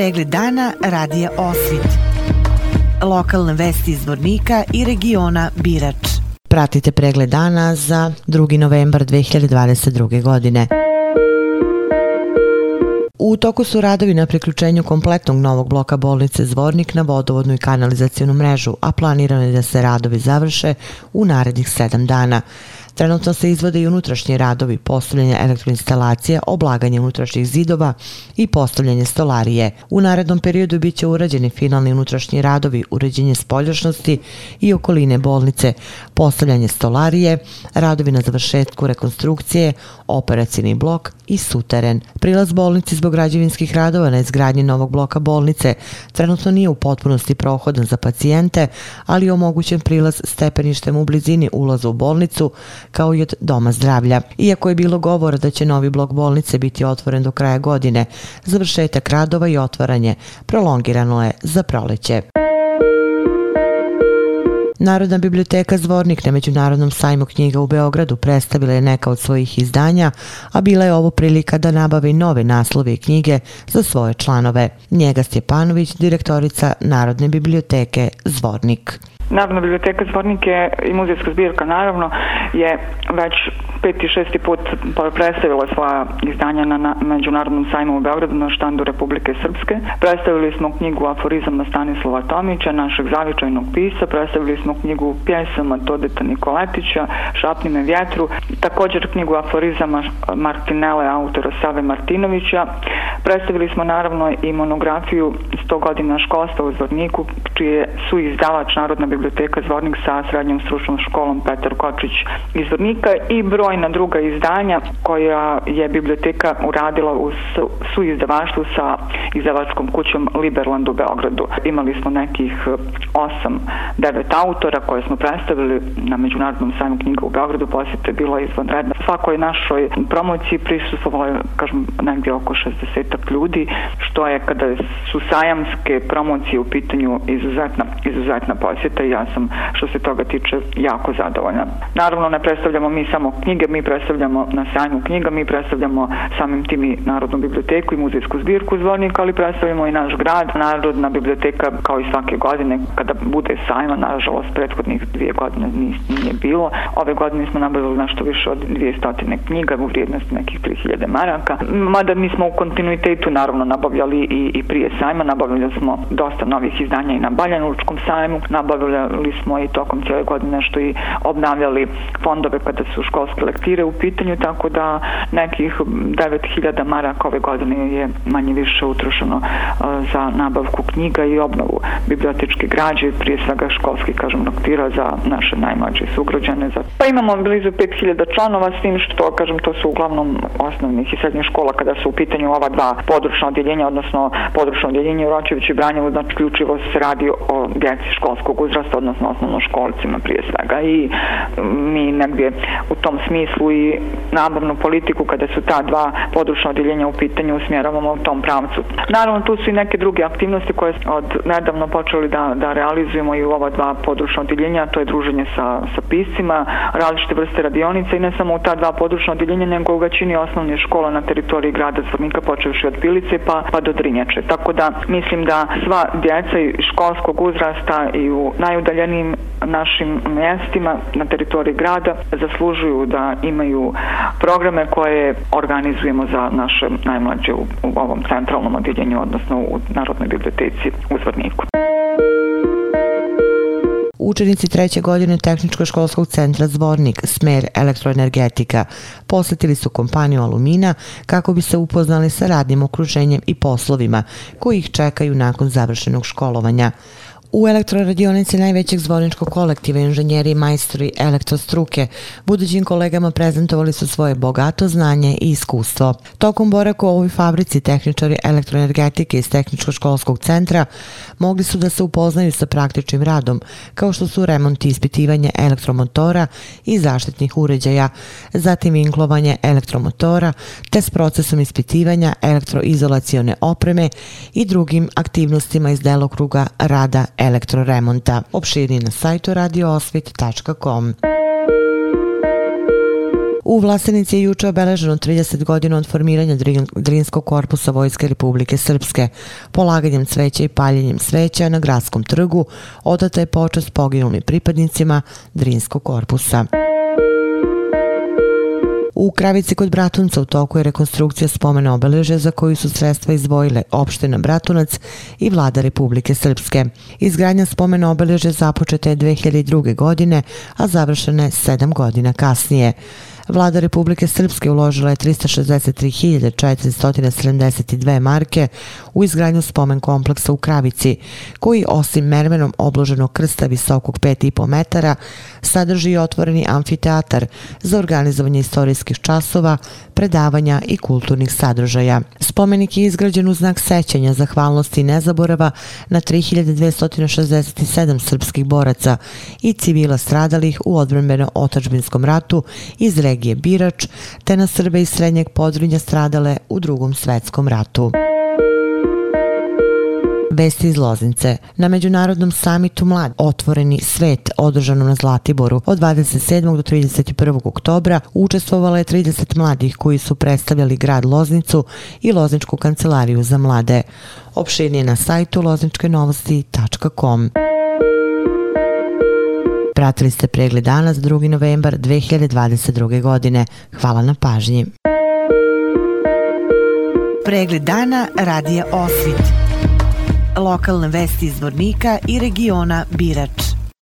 Pregled dana radija Osvit. Lokalne vesti iz Vornika i regiona Birač. Pratite pregled dana za 2. novembar 2022. godine. U toku su radovi na priključenju kompletnog novog bloka bolnice Zvornik na vodovodnu i kanalizacijonu mrežu, a planirano je da se radovi završe u narednih sedam dana. Trenutno se izvode i unutrašnji radovi, postavljanje elektroinstalacije, oblaganje unutrašnjih zidova i postavljanje stolarije. U narednom periodu bit će urađeni finalni unutrašnji radovi, uređenje spoljašnosti i okoline bolnice, postavljanje stolarije, radovi na završetku rekonstrukcije, operacijni blok i suteren. Prilaz bolnici zbog građevinskih radova na izgradnji novog bloka bolnice trenutno nije u potpunosti prohodan za pacijente, ali je omogućen prilaz stepeništem u blizini ulaza u bolnicu kao i od Doma zdravlja. Iako je bilo govora da će novi blok bolnice biti otvoren do kraja godine, završetak radova i otvaranje prolongirano je za proleće. Narodna biblioteka Zvornik na Međunarodnom sajmu knjiga u Beogradu predstavila je neka od svojih izdanja, a bila je ovo prilika da nabavi nove naslove i knjige za svoje članove. Njega Stjepanović, direktorica Narodne biblioteke Zvornik. Narodna biblioteka Zvornike i muzejska zbirka naravno je već peti, šesti put predstavila svoja izdanja na Međunarodnom sajmu u Beogradu na štandu Republike Srpske. Predstavili smo knjigu Aforizam na Stanislava Tomića, našeg zavičajnog pisa. Predstavili smo knjigu Pjesama Todeta Nikoletića, Šapnime vjetru. Također knjigu Aforizama Martinele, autora Save Martinovića. Predstavili smo naravno i monografiju 100 godina školstva u Zvorniku, čije su izdavač Narodna biblioteka biblioteka Zvornik sa srednjom stručnom školom Petar Kočić iz Zvornika i brojna druga izdanja koja je biblioteka uradila u su izdavaštvu sa izdavačkom kućom Liberland u Beogradu. Imali smo nekih eh, 8-9 autora koje smo predstavili na Međunarodnom sajmu knjiga u Beogradu. Posjeta je bila izvanredna. Svakoj našoj promociji prisustvovalo je, kažem, negdje oko 60 ljudi, što je kada su sajamske promocije u pitanju izuzetna, izuzetna posjeta i ja sam što se toga tiče jako zadovoljna. Naravno ne predstavljamo mi samo knjige, mi predstavljamo na sajmu knjiga, mi predstavljamo samim tim i Narodnu biblioteku i muzejsku zbirku zvornika, ali predstavljamo i naš grad. Narodna biblioteka kao i svake godine kada bude sajma, nažalost prethodnih dvije godine nije bilo. Ove godine smo nabavili nešto više od 200 knjiga u vrijednosti nekih 3000 maraka. Mada mi smo u kontinuitetu naravno nabavljali i, i prije sajma, nabavljali smo dosta novih izdanja i na Baljanučkom sajmu, nabavljali smo i tokom cijele godine što i obnavljali fondove pa kada su školske lektire u pitanju, tako da nekih 9000 maraka ove godine je manje više utrošeno e, za nabavku knjiga i obnovu bibliotečke građe, prije svega školskih, kažem, lektira za naše najmlađe sugrađane. Za... Pa imamo blizu 5000 članova s tim što, kažem, to su uglavnom osnovnih i srednjih škola kada su u pitanju ova dva područna odjeljenja, odnosno područno odjeljenje u Ročeviću i Branjevu, znači ključivo se radi o djeci školskog uzrasta, odnosno osnovno školcima prije svega. I mm, mi negdje u tom smislu i nabavnu politiku kada su ta dva područna odjeljenja u pitanju usmjeravamo u tom pravcu. Naravno tu su i neke druge aktivnosti koje od nedavno počeli da, da realizujemo i u ova dva područna odjeljenja, to je druženje sa, sa piscima, različite vrste radionica i ne samo u ta dva područna odjeljenja, nego u većini osnovne škola na teritoriji grada Zvornika, počevši od Pilice pa, pa do Drinjače. Tako da mislim da sva djeca i školskog uzrasta i u najudaljenijim našim mjestima na teritoriji grada zaslužuju da imaju programe koje organizujemo za naše najmlađe u, u ovom centralnom odjeljenju, odnosno u Narodnoj biblioteci u Zvorniku. Učenici treće godine Tehničko-školskog centra Zvornik, smer elektroenergetika, posjetili su kompaniju Alumina kako bi se upoznali sa radnim okruženjem i poslovima koji ih čekaju nakon završenog školovanja. U elektroradionici najvećeg zvorničkog kolektiva inženjeri i majstori elektrostruke budućim kolegama prezentovali su svoje bogato znanje i iskustvo. Tokom boraka u ovoj fabrici tehničari elektroenergetike iz Tehničko-školskog centra mogli su da se upoznaju sa praktičnim radom, kao što su remont i ispitivanje elektromotora i zaštitnih uređaja, zatim inklovanje elektromotora, te s procesom ispitivanja elektroizolacione opreme i drugim aktivnostima iz delokruga rada elektroremonta. Opširni na sajtu radioosvit.com. U Vlasenici je juče obeleženo 30 godina od formiranja Drinskog korpusa Vojske Republike Srpske. Polaganjem cveća i paljenjem sveća na gradskom trgu odata je počast poginulim pripadnicima Drinskog korpusa. U Kravici kod Bratunca u toku je rekonstrukcija spomena obeleže za koju su sredstva izvojile opština Bratunac i vlada Republike Srpske. Izgradnja spomena obeleže započeta je 2002. godine, a završena je sedam godina kasnije. Vlada Republike Srpske uložila je 363.472 marke u izgradnju spomen kompleksa u Kravici, koji osim mermenom obloženog krsta visokog 5,5 metara, sadrži otvoreni amfiteatar za organizovanje istorijskih časova, predavanja i kulturnih sadržaja. Spomenik je izgrađen u znak sećanja, zahvalnosti i nezaborava na 3267 srpskih boraca i civila stradalih u odbrambeno otačbinskom ratu iz regije Birač, te na Srbe iz srednjeg podrinja stradale u drugom svetskom ratu. Vesti iz Loznice. Na Međunarodnom samitu Mlad Otvoreni svet održanom na Zlatiboru od 27. do 31. oktobra učestvovala je 30 mladih koji su predstavljali grad Loznicu i Lozničku kancelariju za mlade. Opširnije na sajtu lozničkenovosti.com. Pratili ste pregled dana za 2. novembar 2022. godine. Hvala na pažnji. Pregled dana radija Osvit lokalne vesti iz Vornika i regiona Birač.